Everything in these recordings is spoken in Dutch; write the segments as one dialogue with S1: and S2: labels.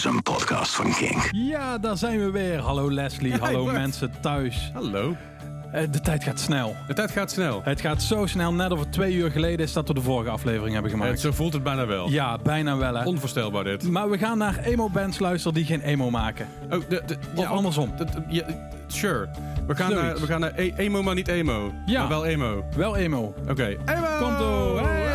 S1: is een podcast van King.
S2: Ja, daar zijn we weer. Hallo Leslie, hallo
S3: Bart.
S2: mensen thuis.
S3: Hallo.
S2: Eh, de tijd gaat snel.
S3: De tijd gaat snel.
S2: Het gaat zo snel, net het twee uur geleden is dat we de vorige aflevering hebben
S3: En
S2: gemaakt.
S3: zo voelt het bijna wel.
S2: Ja, bijna wel hè.
S3: Onvoorstelbaar dit.
S2: Maar we gaan naar emo-bands luisteren die geen emo maken.
S3: Oh, de, de,
S2: Of andersom.
S3: dat- ja, sure. We gaan,
S2: Zoiets.
S3: naar, we gaan naar e- emo, maar niet emo.
S2: Ja.
S3: Maar wel emo.
S2: Wel emo.
S3: Oké. Emo!
S2: Komt door. Hey!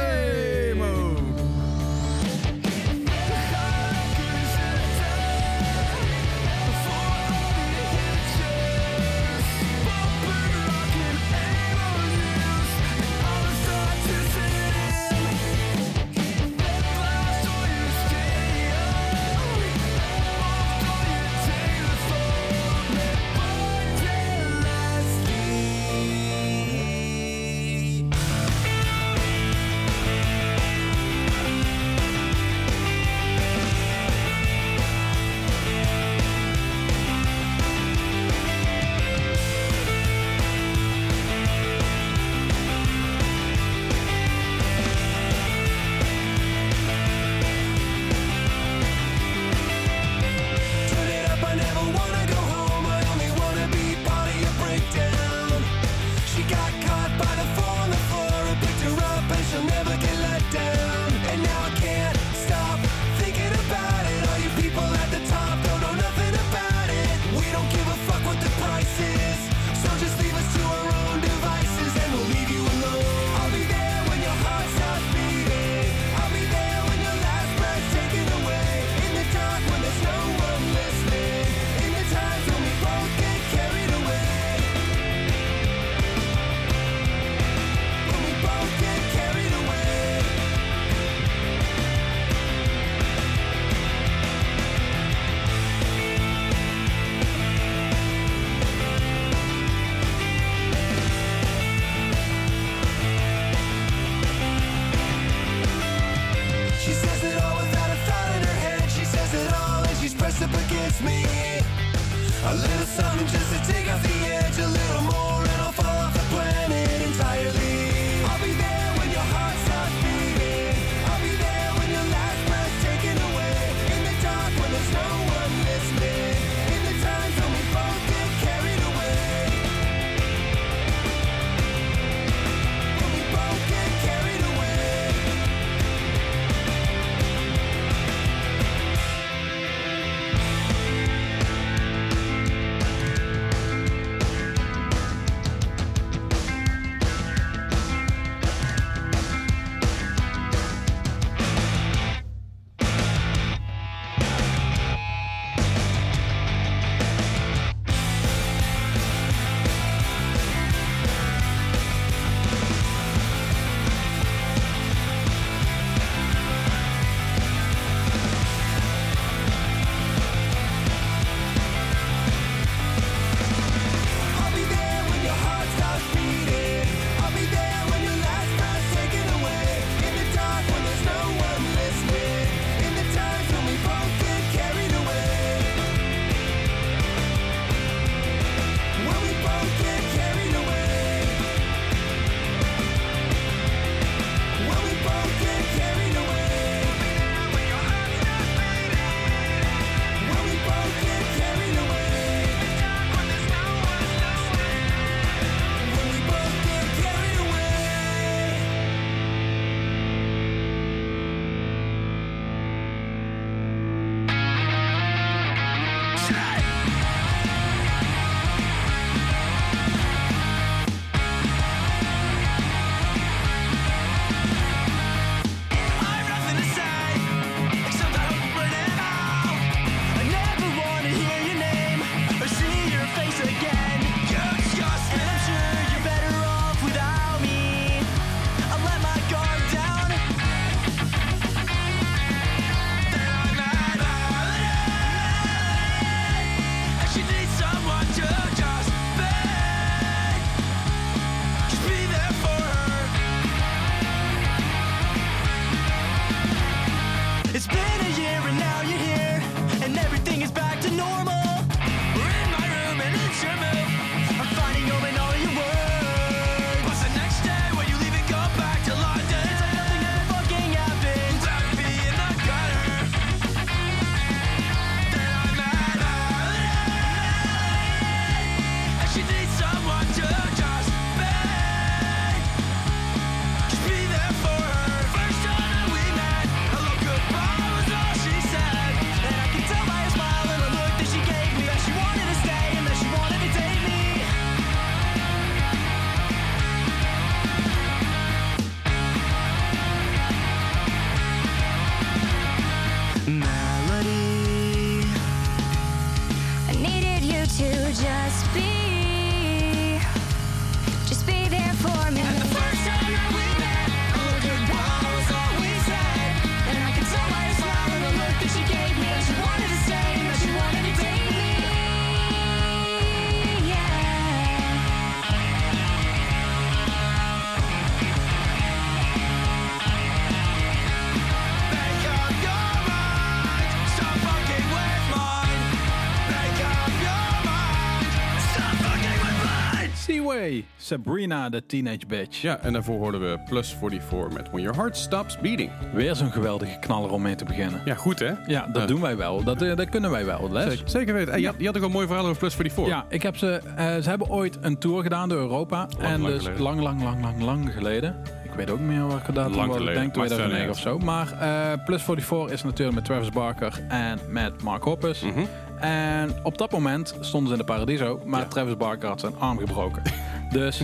S4: Sabrina, de teenage bitch.
S3: Ja, en daarvoor hoorden we Plus 44 met When Your Heart Stops Beating.
S4: Weer zo'n geweldige knaller om mee te beginnen.
S3: Ja, goed hè?
S4: Ja, dat
S3: Ja.
S4: doen wij wel. Dat, eh, dat kunnen wij wel, Les.
S3: Zeker, zeker weten. Hey, je, had, je had ook een mooi verhaal over Plus 44.
S4: Ja, ik heb ze, eh, ze hebben ooit een tour gedaan door Europa. en
S3: lang
S4: dus
S3: geleden.
S4: lang, lang, lang, lang, lang geleden. Ik weet ook niet meer welke datum
S3: Lang
S4: was. Ik
S3: geleden.
S4: denk
S3: Maakt
S4: 2009 of zo. Maar eh, Plus 44 is natuurlijk met Travis Barker en met Mark Hoppus.
S3: Mhm.
S4: En op dat moment stonden ze in de Paradiso. Maar
S3: Ja.
S4: Travis Barker had zijn arm gebroken. dus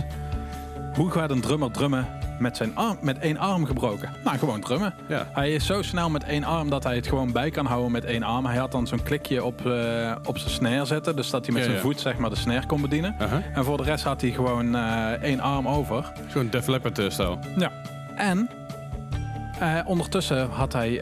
S4: hoe gaat een drummer drummen met, zijn arm, met één arm gebroken? Nou, gewoon drummen.
S3: Ja.
S4: Hij is zo snel met één arm dat hij het gewoon bij kan houden met één arm. Hij had dan zo'n klikje op, eh, op zijn snare zetten. Dus dat hij met
S3: Ja,
S4: zijn
S3: ja.
S4: voet zeg maar, de snare kon bedienen. En voor de rest had hij gewoon eh, één arm over.
S3: Zo'n Def Leppard eh, stijl.
S4: Ja. En ondertussen had hij,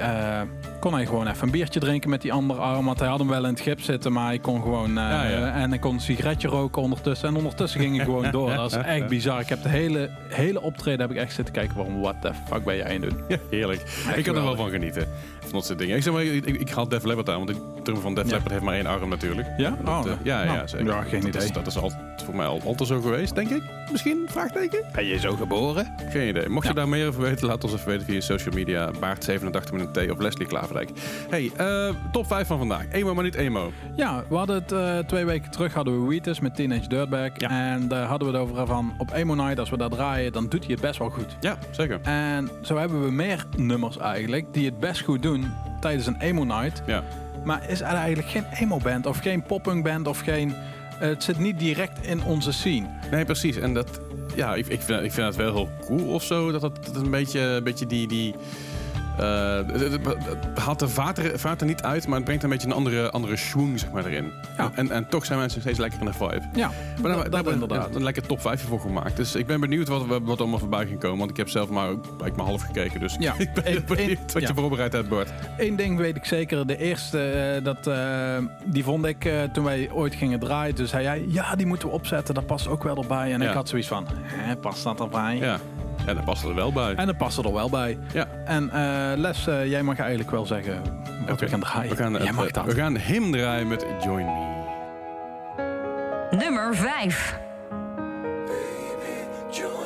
S4: kon hij gewoon even een biertje drinken met die andere arm. Want hij had hem wel in het gips zitten, maar hij kon gewoon... eh,
S3: Ja, ja.
S4: En hij kon een sigaretje roken ondertussen. En ondertussen ging hij gewoon door. Dat is echt bizar. Ik heb de hele, hele optreden heb ik echt zitten kijken van... What the fuck ben jij aan het doen?
S3: Ja, heerlijk. ik kan er wel van genieten. Van dat soort dingen. Ik zeg maar, ik, ik, ik haal Def Leppard aan, want de drummer van Def. Leppard heeft maar één arm natuurlijk.
S4: Ja?
S3: Dat,
S4: Oh,
S3: eh, ja,
S4: nou,
S3: ja, zeker.
S4: ja, geen
S3: dat
S4: idee.
S3: Is, dat is voor mij al, altijd zo geweest, denk ik. Misschien? Vraagteken?
S4: Ben je zo geboren?
S3: Geen idee. Mocht je
S4: Ja.
S3: daar meer over weten, laat ons even weten via social media. Baart87 met een T of Leslie Klaverdijk. Hey, eh, top 5 van vandaag. Emo, maar niet emo.
S4: Ja, we hadden het eh, twee weken terug hadden we Wheatus met Teenage Dirtbag.
S3: Ja.
S4: En daar hadden we het over van op Emo Night, als we daar draaien, dan doet hij het best wel goed.
S3: Ja, zeker.
S4: En zo hebben we meer nummers eigenlijk die het best goed doen tijdens een emo night.
S3: Ja.
S4: Maar is er eigenlijk geen emo band of geen poppunk band of geen... het zit niet direct in onze scene.
S3: Nee, precies. En dat, ja, ik, ik, vind, ik vind het wel heel cool of zo. Dat dat een beetje, een beetje die. die het, het haalt de vaart er, niet uit, maar het brengt een beetje een andere, andere schwung zeg maar, erin.
S4: Ja.
S3: En, en toch zijn mensen steeds lekker in de vibe.
S4: Ja,
S3: Maar
S4: dat,
S3: daar we
S4: inderdaad.
S3: een lekker top 5 voor gemaakt. Dus ik ben benieuwd wat, wat allemaal voorbij ging komen. Want ik heb zelf maar, ik maar half gekeken. Dus
S4: Ja.
S3: ik ben
S4: Eén-
S3: benieuwd wat
S4: ja.
S3: je voorbereid hebt, Bart.
S4: Eén ding weet ik zeker. De eerste, eh, dat, eh, die vond ik eh, toen wij ooit gingen draaien. Toen zei jij, ja, die moeten we opzetten. Dat past ook wel erbij. En
S3: Ja.
S4: ik had zoiets van, hè, past dat erbij?
S3: Ja. ja, dat past er wel bij.
S4: En dat past er wel bij.
S3: Ja.
S4: En eh, Les, eh, jij mag eigenlijk wel zeggen wat we gaan draaien.
S3: We gaan,
S4: jij
S3: het,
S4: mag
S3: eh,
S4: dat.
S3: we gaan hem draaien met Join Me.
S5: Nummer 5.
S2: Join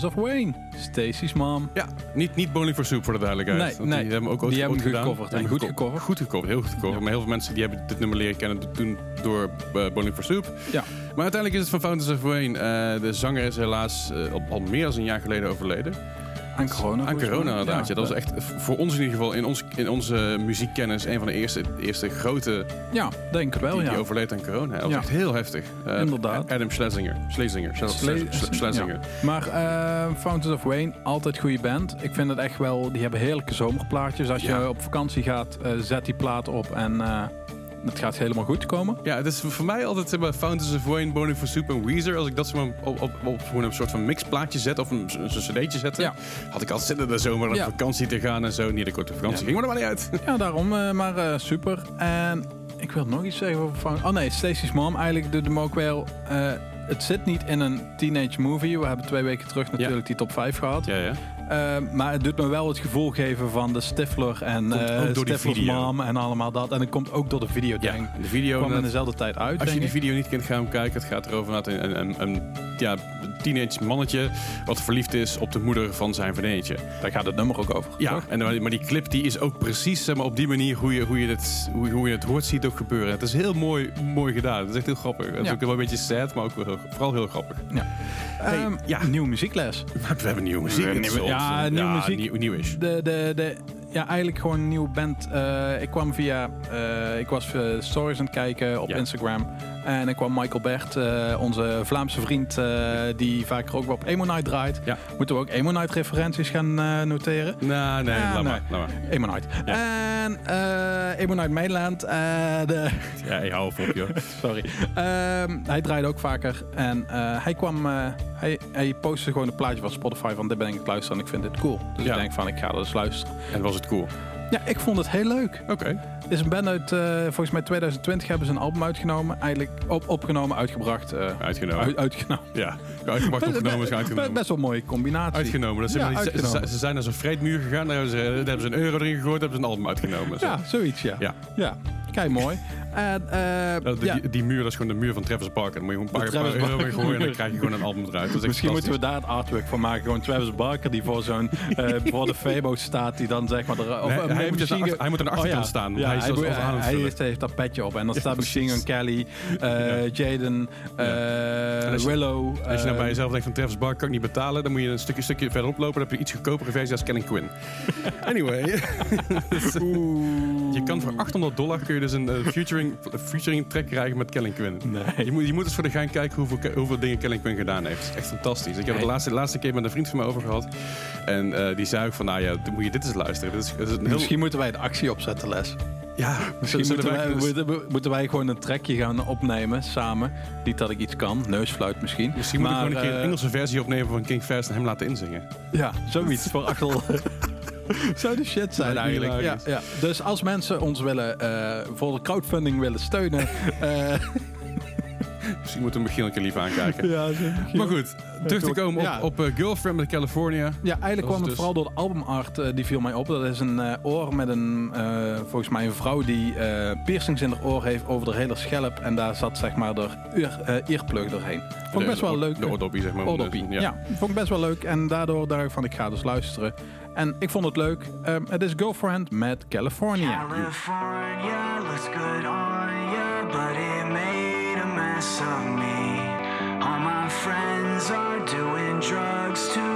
S4: Fountains of Wayne. Stacy's mom.
S3: Ja, niet, niet Bowling for Soup voor de duidelijkheid.
S4: Nee, nee.
S3: Die hebben ook ooit
S4: Die
S3: ooit gedaan.
S4: gecoverd en goed
S3: geco-
S4: gecoverd.
S3: Goed gecoverd, heel goed gecoverd. Maar heel veel mensen die hebben dit nummer leren kennen toen door uh, Bowling for Soup.
S4: Ja.
S3: Maar uiteindelijk is het van Fountains of Wayne. Eh, de zanger is helaas eh, al, al meer dan een jaar geleden overleden.
S4: Aan corona.
S3: Aan corona inderdaad. Ja, dat was echt voor ons in ieder geval in, ons, in onze muziekkennis een van de eerste, eerste grote
S4: Ja, denk het wel,
S3: die,
S4: ja.
S3: die overleed aan corona. Dat was echt heel heftig. Eh,
S4: Inderdaad.
S3: Adam Schlesinger. Schlesinger. Schlesinger.
S4: Maar eh, Fountains of Wayne, altijd goede band. Ik vind het echt wel, die hebben heerlijke zomerplaatjes. Als je op vakantie gaat, eh, zet die plaat op en het gaat helemaal goed komen.
S3: Ja, het is voor mij altijd zeg maar, Fountains of Wayne, Bowling for Soup en Weezer. Als ik dat maar, op, op, op, gewoon een soort van mixplaatje zet of een, een cd'tje zette,
S4: Ja.
S3: had ik altijd zin in de zomer op
S4: Ja.
S3: vakantie te gaan en zo. Niet dat ik op de vakantie
S4: Ja.
S3: ging, maar dat maakt niet uit.
S4: Ja, daarom, eh, maar eh, super. En ik wil nog iets zeggen over Fountains... Oh nee, Stacey's Mom. Eigenlijk doet hem ook wel... eh, het zit niet in een teenage movie. We hebben twee weken terug natuurlijk die top 5 gehad.
S3: Ja, ja.
S4: Eh, maar het doet me wel het gevoel geven van de Stifler en eh Stifler's mom en allemaal dat. En het komt ook door de video,
S3: Ja,
S4: denk ik.
S3: de video...
S4: kwam in dezelfde tijd uit,
S3: Als je die video niet kent, ga hem kijken. Het gaat erover dat een, een, een, ja, teenage mannetje wat verliefd is op de moeder van zijn vriendinnetje.
S4: Daar gaat het nummer ook over.
S3: Ja,
S4: toch?
S3: en, maar die clip die is ook precies zeg maar, op die manier hoe je, hoe, je het, hoe, hoe je het hoort ziet ook gebeuren. Het is heel mooi, mooi gedaan. Het is echt heel grappig. Het is
S4: Ja.
S3: ook wel een beetje sad, maar ook wel vooral heel grappig.
S4: Ja.
S3: Hey,
S4: Ehm,
S3: ja.
S4: Nieuwe muziekles.
S3: We hebben nieuwe muziek.
S4: Ja, nieuwe- ja,
S3: ons-
S4: nieuwe muziek.
S3: Nieuw, nieuw is.
S4: De, de, de, ja, eigenlijk gewoon een nieuwe band. Eh, ik kwam via, eh, ik was eh, stories aan het kijken op
S3: Ja.
S4: Instagram. En ik kwam Michael Bert, eh, onze Vlaamse vriend, eh, die vaker ook wel op Emo Night draait.
S3: Ja.
S4: Moeten we ook Emo Night referenties gaan eh, noteren?
S3: Nou, nee,
S4: Ah,
S3: laat,
S4: nee.
S3: Maar, laat maar.
S4: Emo Night. En Emo Night Mainland. de,
S3: Ja, ik hou op, joh.
S4: sorry. Ehm, hij draaide ook vaker. En hij kwam, hij, hij postte gewoon een plaatje van Spotify van dit ben ik luisteren en ik vind dit cool. Dus
S3: Ja.
S4: ik denk van ik ga dat eens luisteren.
S3: En was het cool?
S4: Ja, ik vond het heel leuk.
S3: Oké.
S4: Het is een band uit, eh, volgens mij 2020 hebben ze een album uitgenomen. Eigenlijk op, opgenomen, uitgenomen, eh,
S3: Uitgenomen.
S4: uit- uitgenomen.
S3: Ja. Uitgebracht, opgenomen, is uitgenomen.
S4: Best wel een mooie combinatie.
S3: Uitgenomen. Dat
S4: Ja,
S3: ze-
S4: uitgenomen.
S3: Ze, ze zijn naar zo'n vreedmuur gegaan. Daar hebben, ze, daar hebben ze een euro erin gegooid. Daar hebben ze een album uitgenomen. Zo.
S4: Ja, zoiets, ja.
S3: Ja.
S4: Ja, kijk mooi. En, eh,
S3: Dat- die,
S4: ja,
S3: die, die muur, dat is gewoon de muur van Travis Barker. Dan moet je gewoon een paar, euro
S4: Barker
S3: gooien en dan krijg je gewoon een album eruit. Dat is echt
S4: Misschien moeten we daar het artwork van maken. Gewoon Travis Barker die voor zo'n eh, voor de Febo staat. Die dan zeg maar... Er, of,
S3: Nee,
S4: eh,
S3: hij, moet aan de- hij moet aan de
S4: Oh, ja.
S3: staan.
S4: Ja,
S3: hij is aan
S4: hij
S3: vullen.
S4: heeft, heeft dat petje op. En dan
S3: Ja,
S4: staat Machine Gun Kelly, eh, Jaden, eh,
S3: En als je-
S4: Willow.
S3: Als je nou bij jezelf denkt van Travis Barker kan ik niet betalen, dan moet je een stukje, stukje verderop lopen. Dan heb je een iets goedkopere versie als Kenny Quinn. anyway, je kan voor 800 dollar kun je dus een eh, featuring, featuring track krijgen met Kellen Quinn.
S4: Nee.
S3: Je moet, je moet eens voor de gein kijken hoeveel, hoeveel dingen Kellen Quinn gedaan heeft. Het is echt fantastisch. Ik heb het de laatste, laatste keer met een vriend van mij over gehad. En eh, die zei ook van, nou ja, dan moet je dit eens luisteren. Dit is, dit is een heel...
S4: Misschien moeten wij de actie opzetten, Les.
S3: ja,
S4: Misschien moeten wij,
S3: dus-
S4: moeten, wij gewoon een trekje gaan opnemen samen. Niet dat ik iets kan, neusfluit misschien.
S3: Misschien moet ik
S4: Maar,
S3: gewoon een keer een
S4: eh,
S3: Engelse versie opnemen van King Fast en hem laten inzingen.
S4: Ja, zoiets voor achtel. Zou de shit zijn eigenlijk. Ja, ja. Dus als mensen ons willen eh, voor de crowdfunding willen steunen. eh,
S3: Misschien Michiel een keer lief aankijken.
S4: ja,
S3: Maar goed, terug te komen op,
S4: Ja.
S3: op eh, Girlfriend met California.
S4: Ja, eigenlijk
S3: Dat
S4: kwam het
S3: dus-
S4: vooral door de albumart eh, die viel mij op. Dat is een eh, oor met een, eh, volgens mij een vrouw die eh, piercings in haar oor heeft over de hele schelp. En daar zat zeg maar de ear, eh, earplug doorheen. Vond ik best wel leuk.
S3: De oordoppie, zeg maar.
S4: Oordoppie. Ja. vond ik best wel leuk. En daardoor dacht ik van, ik ga dus luisteren. En ik vond het leuk. Ehm, het is Girlfriend met California.
S6: California looks good on but it mess of me. All my friends are doing drugs to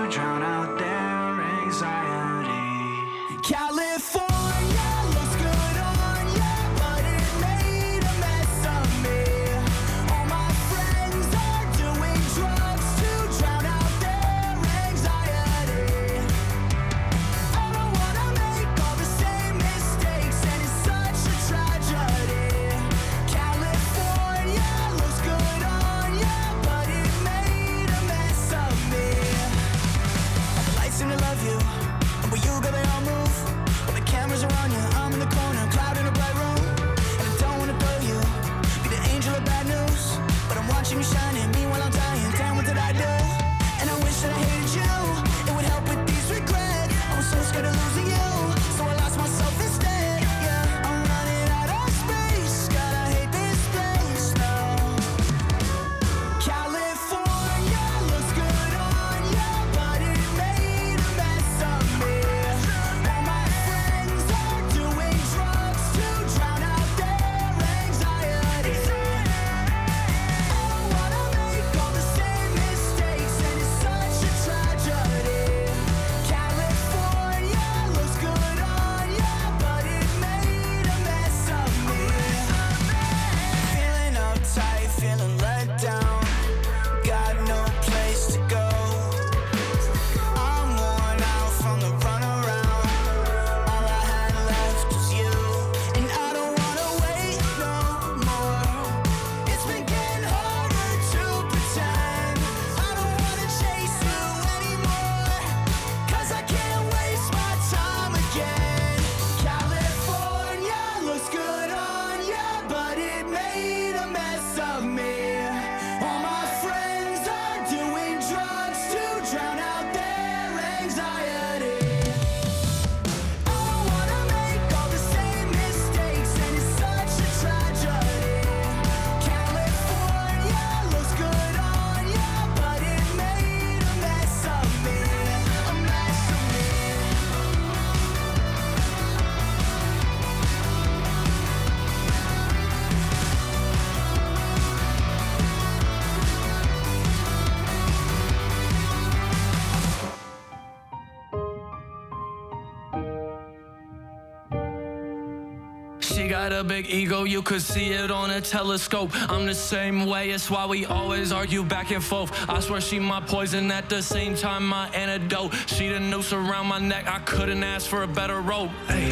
S6: a big ego, you could see it on a telescope. I'm the same way, it's why we always argue back and forth. I swear she my poison at the same time my antidote. She the noose around my neck, I couldn't ask for a better rope. Hey.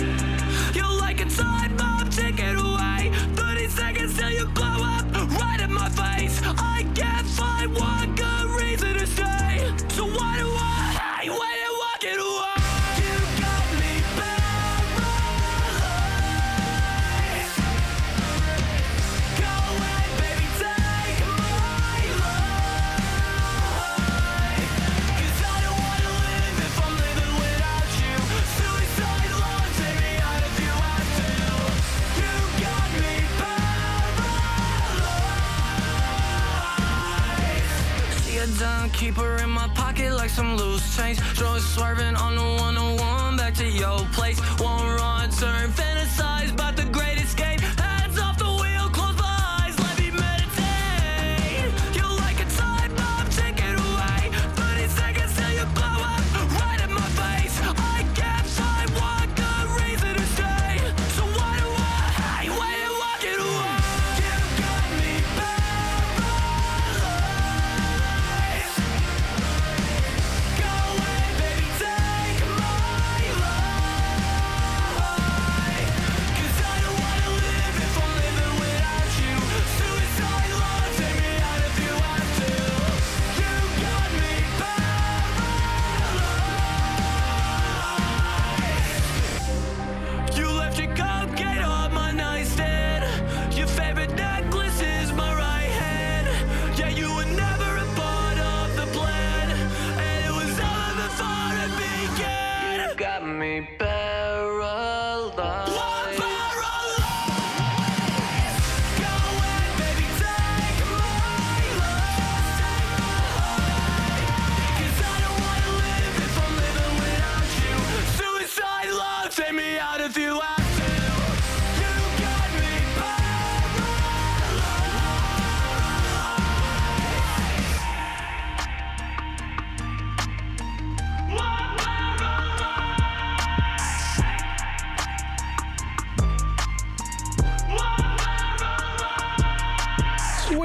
S6: You like a time bomb, take it away. 30 seconds till you blow up, right in my face. I can't find one good reason to stay. Keep her in my pocket like some loose change. Drunk swerving on the 101 back to your place. One run, turn, fantasize about the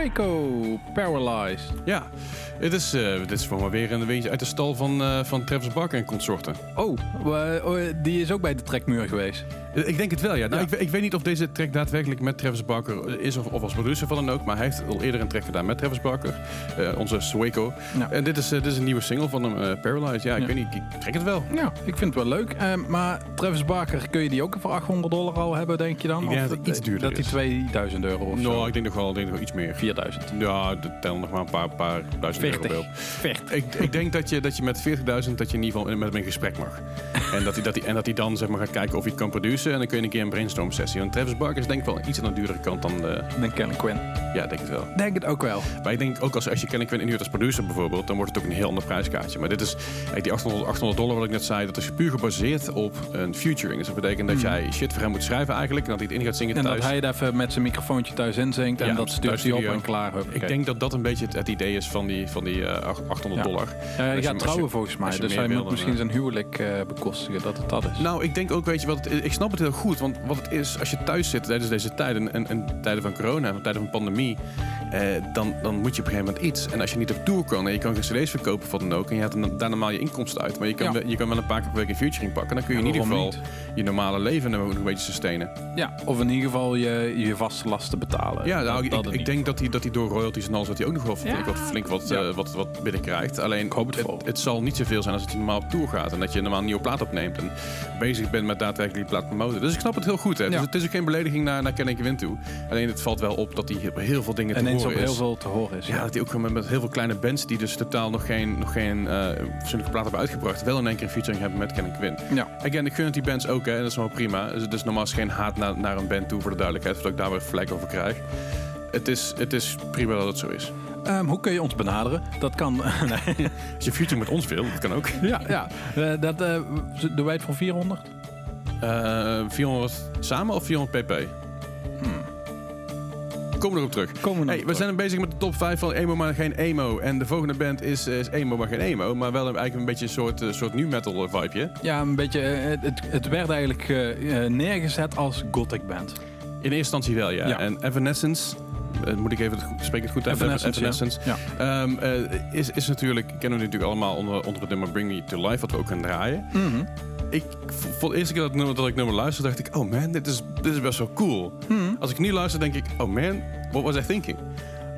S4: Waco, Paralyzed.
S3: Ja, het is, eh, dit is voor maar weer een weetje uit de stal van, eh, van Travis Barker en consorten.
S4: Oh, wa- oh, die is ook bij de trekmuur geweest.
S3: Eh, Ik denk het wel, ja. Nou,
S4: Ja.
S3: Ik, ik weet niet of deze track daadwerkelijk met Travis Barker is of, of als producer van dan ook. Maar hij heeft al eerder een track gedaan met Travis Barker. eh, onze Swaco.
S4: Ja.
S3: En dit is, eh, dit is een nieuwe single van hem, eh, Paralyzed. Ja, ik
S4: Ja.
S3: weet niet, ik trek het wel.
S4: Ja, ik vind het wel leuk. Eh, maar Travis Barker, kun je die ook voor 800 dollar al hebben, denk je dan?
S3: Ik denk
S4: Of
S3: dat het iets duurder
S4: Dat die
S3: is.
S4: 2000 euro of
S3: Nou,
S4: zo.
S3: ik denk nog wel, ik denk nog wel iets meer.
S4: 4000.
S3: Ja, tellen nog maar een paar, paar duizend euro
S4: 40.
S3: bij op.
S4: 40.
S3: Ik, ik denk dat je, dat je met 40.000 dat je in ieder geval met hem in gesprek mag. en, dat hij, dat hij, en dat hij dan zeg maar, gaat kijken of hij het kan produceren. En dan kun je een keer een brainstorm sessie. Want Travis Barker is denk ik wel iets aan de duurdere kant dan... de
S4: Dan Ken Quinn.
S3: ja, denk ik wel.
S4: Denk het ook wel.
S3: Maar ik denk ook als, als je Kenny Quinn inhuurt als producer bijvoorbeeld, dan wordt het ook een heel ander prijskaartje. Maar dit is, die 800, 800 dollar wat ik net zei, dat is puur gebaseerd op een featuring. Dus dat betekent dat jij shit voor hem moet schrijven eigenlijk, en dat hij het in gaat zingen
S4: En
S3: thuis.
S4: dat hij het even met zijn microfoontje thuis inzingt.
S3: Ja,
S4: en dat stuurt hij op en klaar.
S3: ik
S4: Huppakee.
S3: denk dat dat een beetje het, het idee is van die, van die eh, ach- 800
S4: Ja.
S3: dollar.
S4: Ja, trouwen volgens mij. Dus hij moet misschien
S3: eh,
S4: zijn huwelijk eh, bekostigen. Dat het dat is.
S3: Nou, ik denk ook, weet je wat het? Ik snap het heel goed. Want wat het is, als je thuis zit tijdens deze tijden, en, en tijden van corona, en tijden van pandemie, eh, dan, dan moet je op een gegeven moment iets. En als je niet op tour kan en je kan geen cd's verkopen of wat dan ook, en je hebt dan, daar normaal je inkomsten uit, maar je kan,
S4: Ja.
S3: wel- je kan wel een paar keer per week een featuring pakken, dan kun je
S4: Ja,
S3: in ieder geval je normale leven nog een beetje sustainen.
S4: ja, of in ieder geval je, je vaste lasten betalen.
S3: Ja, nou,
S4: Dat-
S3: ik, denk dat hij, dat hij door royalties en alles dat hij ook nog wel flink
S4: Ja.
S3: wat, flink wat,
S4: Ja.
S3: eh, wat, wat binnenkrijgt. Alleen
S4: Ik hoop het
S3: het, het zal niet zoveel zijn als dat je normaal op tour gaat en dat je normaal een nieuwe plaat opneemt en bezig bent met daadwerkelijk die plaat promoten. Dus ik snap het heel goed. Hè. Dus het is ook geen belediging naar, naar Kenny Win toe. Alleen het valt wel op dat hij op heel veel dingen te
S4: Ineens op
S3: horen
S4: heel
S3: is.
S4: veel te horen is.
S3: Ja, dat hij ook met, met heel veel kleine bands die dus totaal nog geen, nog geen eh fatsoenlijke plaat hebben uitgebracht, wel in één keer een featuring hebben met Kenny Quinn.
S4: Ja.
S3: Again, ik gun het die bands ook, hè, en dat is wel prima. Dus, dus normaal is geen haat naar, naar een band toe, voor de duidelijkheid, voordat ik daar weer vlek over krijg. Het is, het is prima dat het zo is.
S4: Ehm, hoe kun je ons benaderen? Dat kan. nee.
S3: Als je featuring met ons wil, dat kan ook.
S4: ja, ja. Eh, dat, eh, doen wij het voor 400?
S3: Eh 400 samen of 400 pp? Komen we erop terug.
S4: Komen we
S3: Hey, we zijn bezig met de top 5 van emo maar geen emo. En de volgende band is, is emo maar geen emo. Maar wel een, eigenlijk een beetje een soort, eh, soort nu metal vibeje.
S4: Ja, een beetje. eh, het, het werd eigenlijk eh, eh, neergezet als gothic band.
S3: In eerste instantie wel, ja.
S4: Ja.
S3: En Evanescence, eh, moet ik even, spreek het goed uit?
S4: Evanescence,
S3: Evanescence.
S4: Ja.
S3: Ehm, eh, is, is natuurlijk, kennen we natuurlijk allemaal onder, onder het nummer Bring Me To Life, wat we ook gaan draaien.
S4: Mhm.
S3: Ik, voor de eerste keer dat, ik nummer- dat ik nummer luisterde, dacht ik, oh man, dit is, dit is best wel cool.
S4: Mhm.
S3: Als ik nu luister, denk ik, oh man, what was I thinking?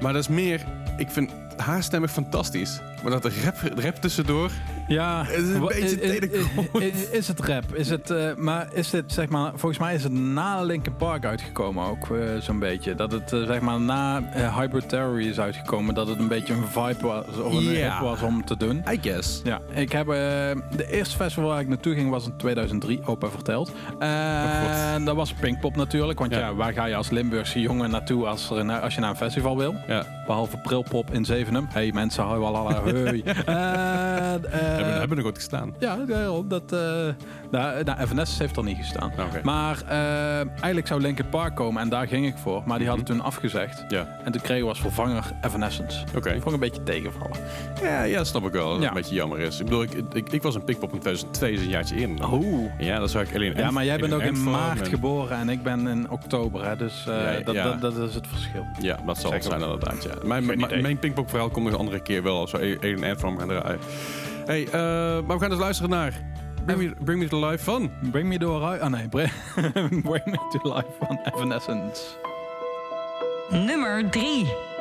S3: Maar dat is meer, ik vind haar stem echt fantastisch. Maar dat de rap, rap tussendoor,
S4: Ja,
S3: Het is een beetje
S4: Is het rap? Is het, eh, maar is dit, zeg maar, volgens mij is het na Linkin Park uitgekomen ook, eh, zo'n beetje. Dat het, eh, zeg maar, na Hybrid Theory is uitgekomen, dat het een beetje een vibe was, of een hip was om te doen.
S3: I guess.
S4: Ja, ik heb, de eerste festival waar ik naartoe ging was in 2003, opa verteld. En dat was Pinkpop natuurlijk, want ja.
S3: Ja.
S4: waar ga je als Limburgse jongen naartoe als, er, als je naar een festival wil?
S3: Ja.
S4: Behalve Prilpop in Zevenum. Hey mensen, hoi, walala, hoi. En, eh,
S3: hebben, hebben er goed gestaan.
S4: ja, daarom, dat, eh nou, nou, Evanescence heeft er niet gestaan.
S3: Oké.
S4: Maar eh, eigenlijk zou Linkin Park komen en daar ging ik voor. Maar die hadden
S3: Mhm.
S4: toen afgezegd.
S3: Ja,
S4: En toen kregen we als vervanger Evanescence.
S3: oké.
S4: Vond ik een beetje tegenvallen.
S3: Ja, ja, dat snap ik wel. Dat het
S4: Ja.
S3: een beetje jammer is. Ik bedoel, ik, ik, ik was een Pickpop in 2002, dus een jaartje in.
S4: Oeh.
S3: Ja, dat zou ik alleen.
S4: Ja, maar jij bent ook in maart
S3: en-
S4: geboren en ik ben in oktober. Hè, dus eh,
S3: Ja,
S4: dat,
S3: ja.
S4: Dat, dat is het verschil.
S3: Ja, dat zal het zijn inderdaad. Ja. Mijn, mijn, verhaal komt nog een andere keer wel. Zo een Anthem gaan draaien. Hey, eh, maar we gaan dus luisteren naar Bring Me, Bring Me To Life van...
S4: Bring me door. Ah nee, bring, bring me to life van Evanescence.
S5: Nummer 3.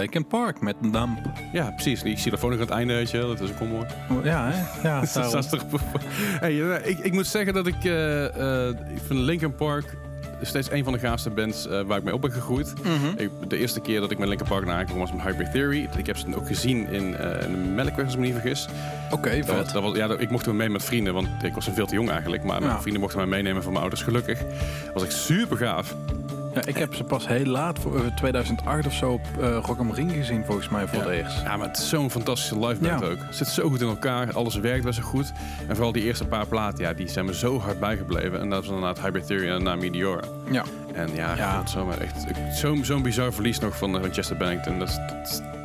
S4: Linkin Park met Dump.
S3: Ja, precies. Die xylofoon aan het einde, weet je wel. Dat is ook mooi.
S4: Ja, hè? Ja,
S3: Dat is toch... hey, eh, ik, ik moet zeggen dat ik... eh, eh, ik vind Linkin Park steeds een van de gaafste bands waar ik mee op ben gegroeid.
S4: Mhm.
S3: Ik, de eerste keer dat ik met Linkin Park naar aankwam was met Hybrid Theory. Ik heb ze ook gezien in, in de Melkweg, als ik me niet vergis.
S4: Oké,
S3: Dat,
S4: vet.
S3: dat was, ja, dat- ik mocht toen mee met vrienden, want ik was veel te jong eigenlijk. Maar mijn vrienden mochten mij meenemen van mijn ouders, gelukkig. Dat was echt super gaaf.
S4: Ik heb ze pas heel laat, voor eh, 2008 of zo, op eh Rock am Ring gezien, volgens mij voor
S3: Ja.
S4: het eerst.
S3: Ja, maar het is zo'n fantastische live band
S4: Ja.
S3: ook. Het zit zo goed in elkaar, alles werkt best wel goed. En vooral die eerste paar platen, ja, die zijn me zo hard bijgebleven. En dat was inderdaad Hybrid Theory en daarna Meteor.
S4: Ja.
S3: En ja,
S4: Ja.
S3: God, zomaar echt zo'n zo'n bizar verlies nog van, eh, van Chester Bennington. Dat,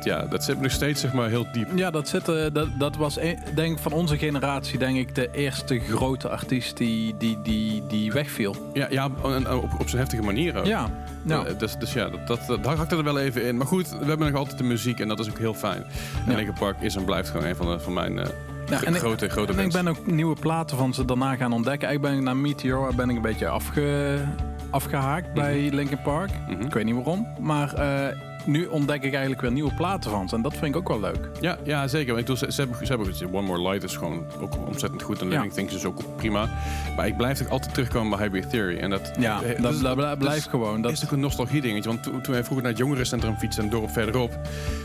S3: ja, dat zit me nog steeds zeg maar, heel diep.
S4: Ja, dat, zit, eh, dat, dat was een- denk van onze generatie denk ik de eerste grote artiest die, die, die, die wegviel.
S3: Ja, ja en op, op zijn heftige manier ook.
S4: Ja, nou,
S3: Eh, dus, dus ja, dat, dat, dat hakt er wel even in. Maar goed, we hebben nog altijd de muziek en dat is ook heel fijn. En
S4: Ja.
S3: Linkin Park is en blijft gewoon een van, de, van mijn eh,
S4: Ja, en ik-
S3: grote, grote
S4: en ik ben ook nieuwe platen van ze daarna gaan ontdekken. Ik ben na Meteor ben ik een beetje afge, afgehaakt bij Linkin Park.
S3: Mhm.
S4: Ik weet niet waarom, maar eh, nu ontdek ik eigenlijk weer nieuwe platen van ze. En dat vind ik ook wel leuk.
S3: Ja, ja, zeker. Ik bedoel, ze, ze hebben, ze hebben One More Light is gewoon ook ontzettend goed. En
S4: Ja.
S3: Living Things is ook prima. Maar ik blijf toch altijd terugkomen bij Hybrid Theory. En dat,
S4: Ja,
S3: eh,
S4: dat, dat blijft gewoon.
S3: Dat is ook een nostalgie dingetje. Want toen, toen wij vroeger naar het jongerencentrum fietsen en dorp verderop,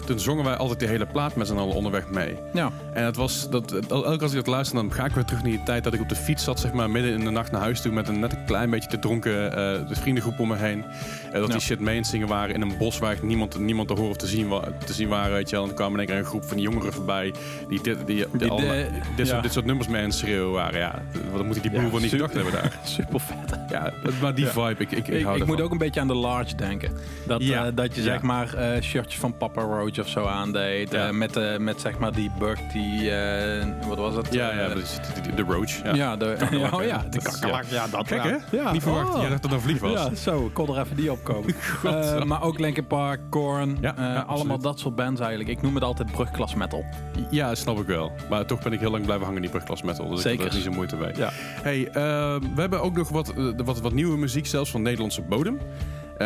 S3: toen zongen wij altijd die hele plaat met z'n allen onderweg mee.
S4: ja,
S3: En het was, dat, elke keer als ik dat luister, dan ga ik weer terug naar die tijd dat ik op de fiets zat, zeg maar, midden in de nacht naar huis toe met een net een klein beetje te dronken eh, de vriendengroep om me heen. Eh, dat
S4: Ja.
S3: die shit mee zingen waren in een bos waar echt niemand niemand, niemand te horen of te zien, wa- te zien waren, weet je wel. En er in één keer een groep van die jongeren voorbij die dit, die, die,
S4: Die
S3: al-
S4: de-
S3: dit,
S4: ja.
S3: soort, dit soort nummers mee aan het schreeuwen waren. Ja, wat moet ik die boel wel niet
S4: super-
S3: gedacht hebben daar.
S4: Super vet.
S3: Ja, maar die
S4: Ja.
S3: vibe, ik, ik, ik,
S4: Ik,
S3: hou
S4: ik
S3: ervan.
S4: moet ook een beetje aan de large denken. Dat,
S3: Ja.
S4: eh, dat je
S3: Ja.
S4: zeg maar eh, shirtjes van Papa Roach of zo aandeed.
S3: Ja.
S4: eh, met, eh, met zeg maar die bug die... eh, wat was het?
S3: Ja, ja,
S4: Eh,
S3: precies, de, de, de Roach. Ja.
S4: ja, de, oh
S3: hè?
S4: ja, de
S3: Dat
S4: kakkelak. Ja, dat ja.
S3: hè?
S4: Ja.
S3: Niet verwacht.
S4: Oh.
S3: Ja, dat het een vlieg was.
S4: Ja, zo, ik kon er even niet op komen. Eh, maar ook Linkin Park, Korn,
S3: Ja,
S4: eh,
S3: ja,
S4: allemaal dat soort bands eigenlijk. Ik noem het altijd brugklas metal.
S3: Ja, snap ik wel. Maar toch ben ik heel lang blijven hangen in die brugklas metal. Dus
S4: Zeker.
S3: ik heb er niet zo moeite mee.
S4: Ja.
S3: Hey, eh, we hebben ook nog wat, eh, wat, wat nieuwe muziek, zelfs van Nederlandse bodem.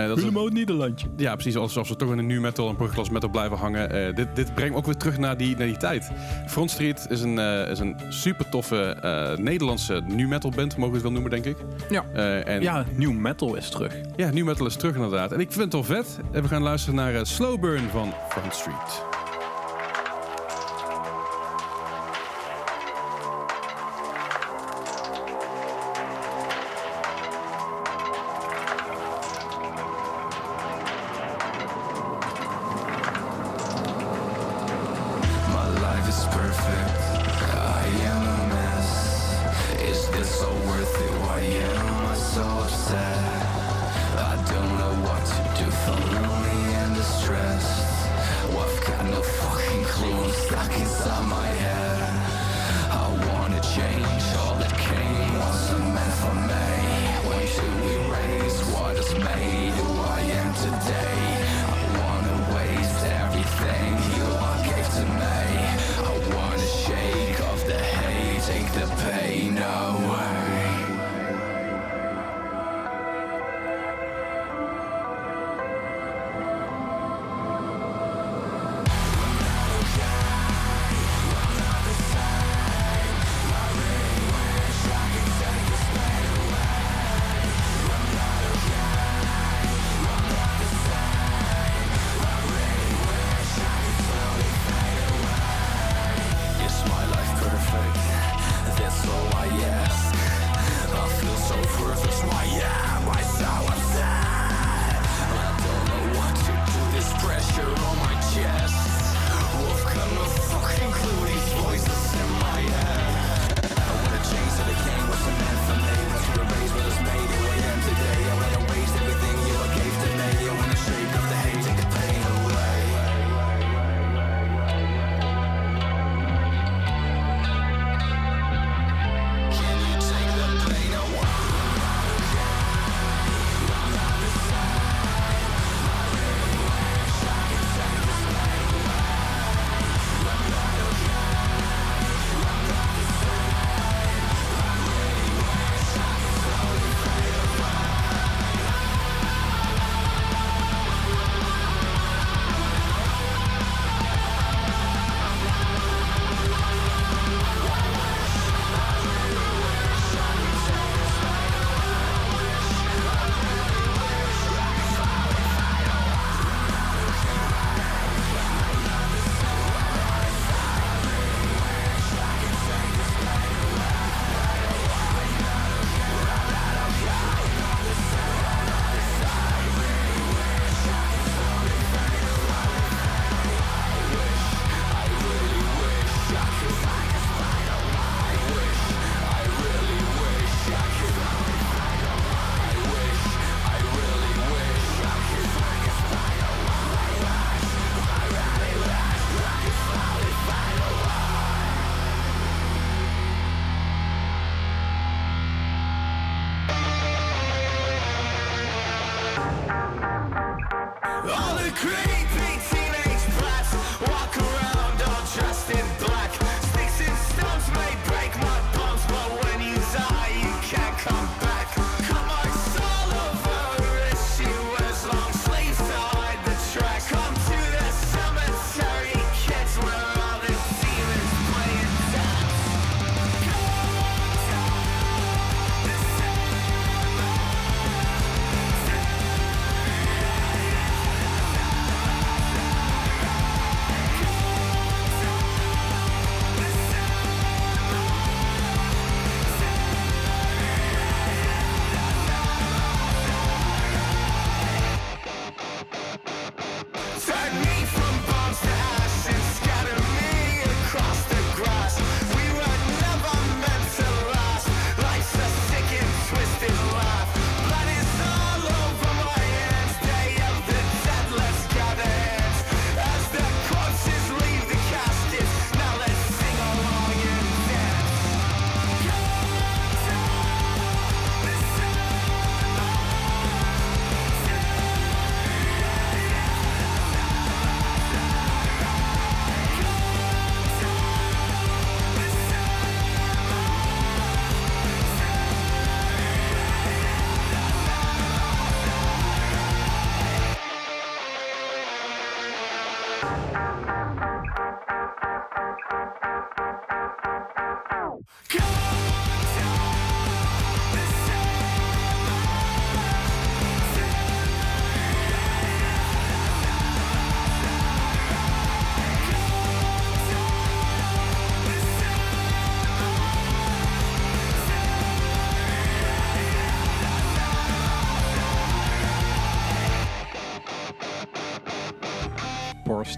S3: Eh, dat is een-
S4: Nederlandje.
S3: ja, precies. Als, als we toch in de nu metal en brugklas metal blijven hangen. eh, dit, dit brengt me ook weer terug naar die, naar die tijd. Front Street is een, eh, is een super toffe eh, Nederlandse nu metal band, mogen we het wel noemen, denk ik.
S4: Ja.
S3: Eh, en
S4: Ja, new metal is terug.
S3: ja, nu metal is terug inderdaad. En ik vind het wel vet. En we gaan luisteren naar eh, Slow Burn van Front Street.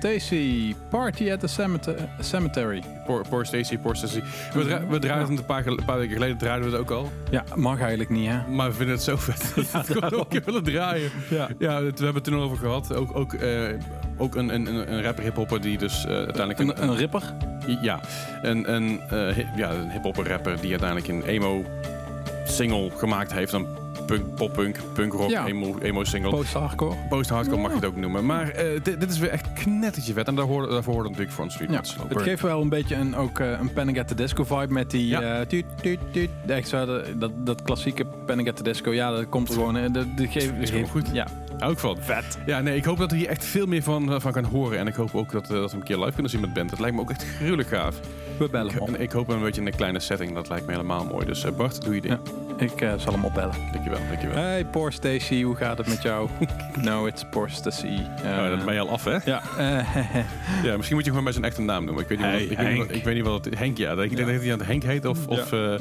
S4: Stacy, Party at the Cemete- Cemetery.
S3: Poor, poor Stacy, poor Stacy. We, dra we draaiden het een paar, gel- een paar weken geleden, draaiden we het ook al.
S4: Ja, mag eigenlijk niet, hè?
S3: Maar we vinden het zo vet dat we het gewoon ook een keer willen draaien.
S4: Ja.
S3: Ja, het- we hebben het toen over gehad. Ook, ook, eh, ook een, een, een rapper hiphopper die dus eh, uiteindelijk...
S4: Een, een ripper?
S3: Ja, een, een, eh, hi- ja, een hiphopper rapper die uiteindelijk een emo single gemaakt heeft. Een punk, poppunk, punkrock,
S4: Ja.
S3: emo, emo single.
S4: Post-hardcore?
S3: Post-hardcore mag je het ook noemen. Maar eh, dit, dit is weer echt knettertje vet. En daar hoorde, daarvoor hoorde natuurlijk Front Street
S4: Ja, het geeft wel een beetje een, ook, eh, een Panic at the Disco vibe met die
S3: Ja.
S4: eh, tuut, tuut, tuut. Echt zo, de- dat, dat klassieke Panic at the Disco. Ja, dat komt er gewoon. Dat, dat geeft,
S3: Is gewoon goed.
S4: Ja,
S3: ik van. Vet. Ja, nee, ik hoop dat we hier echt veel meer van, van gaan horen. En ik hoop ook dat, dat we een keer live kunnen zien met band. Dat lijkt me ook echt gruwelijk gaaf.
S4: We bellen hem op.
S3: En ik hoop een beetje in een kleine setting. Dat lijkt me helemaal mooi. Dus eh, Bart, doe je ding.
S4: Ja. Ik eh, zal hem opbellen.
S3: Dankjewel, dankjewel.
S4: Hey, Poor Stacy, hoe gaat het met jou? no, it's Poor Stacy. Eh,
S3: Oh, dat ben je al af, hè?
S4: Ja, eh,
S3: Ja, misschien moet je gewoon bij zijn echte naam noemen. Ik weet niet,
S4: Hey,
S3: wat, ik weet niet, wat,
S4: Henk.
S3: ik weet niet wat het Henk, ja. Ik denk dat hij aan het Henk heet of, of, eh,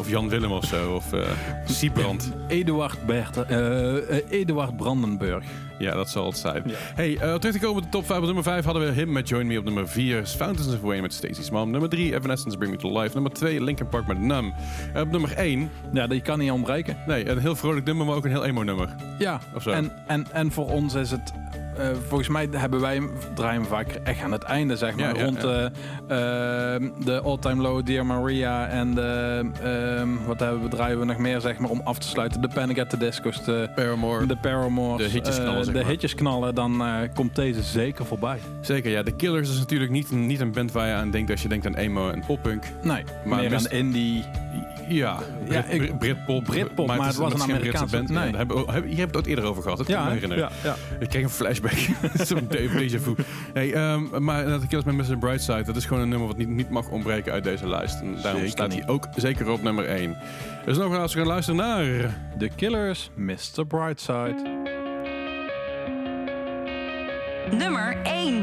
S3: of Jan Willem of zo. Of eh Siebrand.
S4: Eduard, Bert, eh, eh, Eduard Brandenburg.
S3: Ja, dat zal het zijn. Hey, eh, terug te komen op de top 5. Op nummer 5 hadden we Him met Join Me. Op nummer 4 Fountains of Wayne met Stacey's Mom. Nummer 3 Evanescence Bring Me To Life. Nummer 2 Linkin Park met Numb. En op nummer 1,
S4: Ja, die kan niet ontbreken.
S3: nee, een heel vrolijk nummer, maar ook een heel emo nummer.
S4: Ja,
S3: Of zo.
S4: en, en, en voor ons is het... eh, volgens mij hebben wij hem, draaien hem vaak echt aan het einde, zeg maar.
S3: Ja, ja,
S4: rond
S3: ja.
S4: eh, ehm, de All Time Low, Dear Maria en de... ehm, wat hebben we, draaien we nog meer, zeg maar, om af te sluiten. De Panic at the Disco's, de,
S3: Paramore.
S4: de Paramore's.
S3: De hitjes
S4: eh,
S3: knallen, zeg
S4: De hitjes knallen, dan eh, komt deze zeker voorbij.
S3: Zeker, ja. The Killers is natuurlijk niet, niet een band waar je aan denkt als je denkt aan emo en poppunk.
S4: Nee,
S3: Maar
S4: meer aan indie.
S3: Ja,
S4: Ja, ik-
S3: Brit- Britpop.
S4: Britpop, maar het was een Amerikaanse-
S3: band.
S4: nee.
S3: Ja, daar hebben we- heb- je het ook eerder over gehad. Dat kan ik me herinneren.
S4: ja.
S3: Ik kreeg een flashback. Zo'n déjà vu. Nee, ehm, maar dat Killers met Mr. Brightside, dat is gewoon een nummer wat niet, niet mag ontbreken uit deze lijst. En daarom
S4: Zeker
S3: staat hij ook zeker op nummer 1. Dus nog als we gaan luisteren naar...
S4: The Killers, Mr. Brightside.
S7: Nummer 1.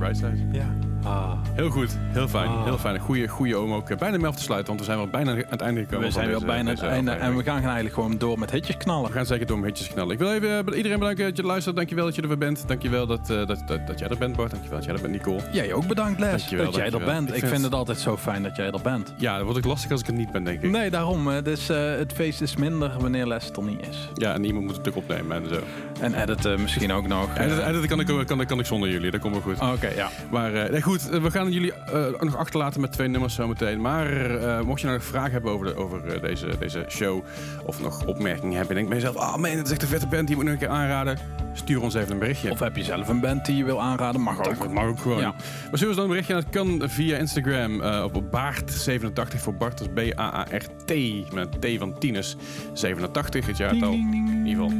S3: Ja, Mr. Brightside.
S4: Ja. Ah.
S3: Heel goed, heel fijn,
S4: Ah.
S3: heel fijn. Goeie, goeie om ook eh, bijna mee af te sluiten, want we zijn wel bijna aan het einde gekomen.
S4: We zijn
S3: deze-
S4: bijna
S3: deze
S4: het einde en we gaan eigenlijk gewoon door met hitjes knallen.
S3: We gaan zeker door met hitjes knallen. Ik wil even eh, iedereen bedanken dat je luistert. Dankjewel dat je er weer bent. Dankjewel dat, eh, dat, dat, dat jij er bent, Bart. Dankjewel dat jij er bent, Nicole.
S4: Jij ook bedankt, Les,
S3: Dankjewel,
S4: dat jij er bent.
S3: Ik
S4: Ik,
S3: vind
S4: vind
S3: het-
S4: altijd zo fijn dat jij er bent.
S3: Ja, dat wordt ook lastig als ik er niet ben, denk ik.
S4: Nee, daarom. Dus het feest is minder wanneer Les er niet is.
S3: Ja, en iemand moet het natuurlijk opnemen en zo.
S4: En editen misschien ook nog.
S3: Editen editen kan, ik, kan, kan ik zonder jullie, dat komt wel goed.
S4: Oké, ja.
S3: Maar goed, we gaan jullie eh, nog achterlaten met twee nummers zometeen. Maar eh, mocht je nou nog vragen hebben over, de, over eh, deze, deze show... of nog opmerkingen hebben... en denk bij jezelf... ah man, dat is echt een vette band, die moet ik nog een keer aanraden... stuur ons even een berichtje.
S4: Of heb je zelf een band die je wil aanraden? Mag ook.
S3: Dat mag ook gewoon.
S4: Ja.
S3: Maar stuur ons dan een berichtje. en Dat kan via Instagram op Baart87 voor Bart. Dat is B-A-A-R-T. Met een T van Tinus. 87, het jaartal. In ieder geval.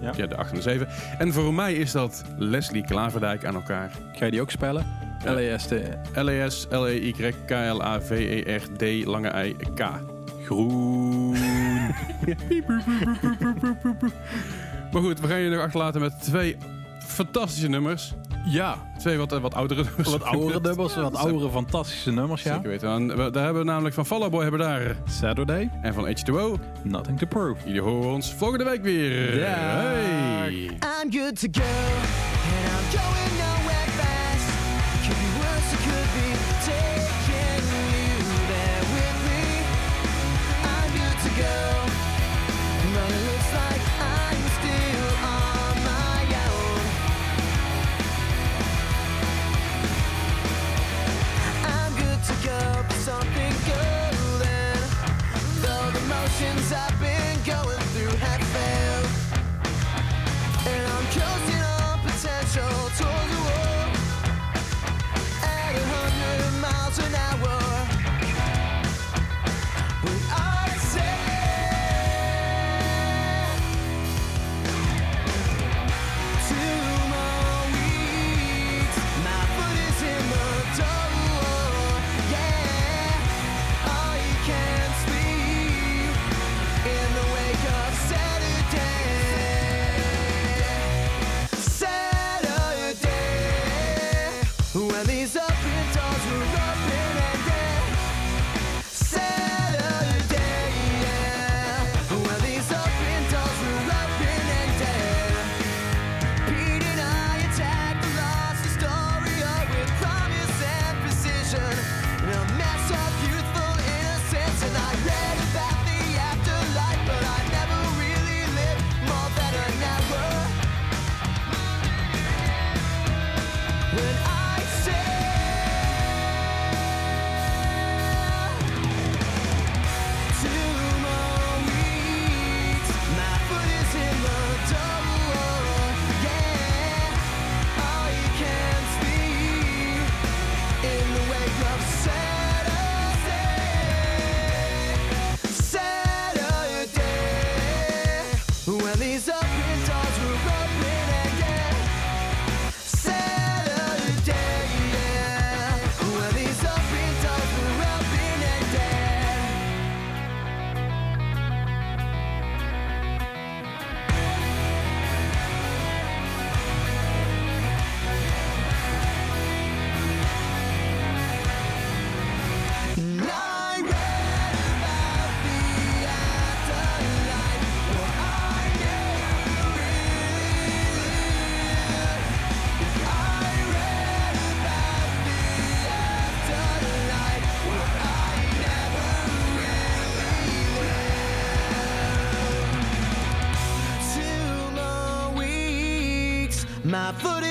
S4: Ja.
S3: Ja, de 8 en de 7. En voor mij is dat Leslie Klaverdijk aan elkaar.
S4: Ga je die ook spellen?
S3: Ja.
S4: L-E-S-T.
S3: L-E-S, L-E-Y, K-L-A-V-E-R-D, lange I-K.
S4: Groen.
S3: Maar goed, we gaan je nog achterlaten met twee fantastische nummers.
S4: Ja,
S3: Twee wat, eh, wat oudere nummers.
S4: wat oudere dubbels, wat oudere fantastische nummers, ja.
S3: Zeker weten. En we- daar hebben we namelijk van Fall Out Boy hebben we daar.
S4: Saturday,
S3: En van H2O.
S4: Nothing to Prove.
S3: Jullie horen ons volgende week weer.
S4: Dag.
S3: Hey.
S7: I'm good to go, and I'm going the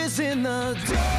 S7: is in the door.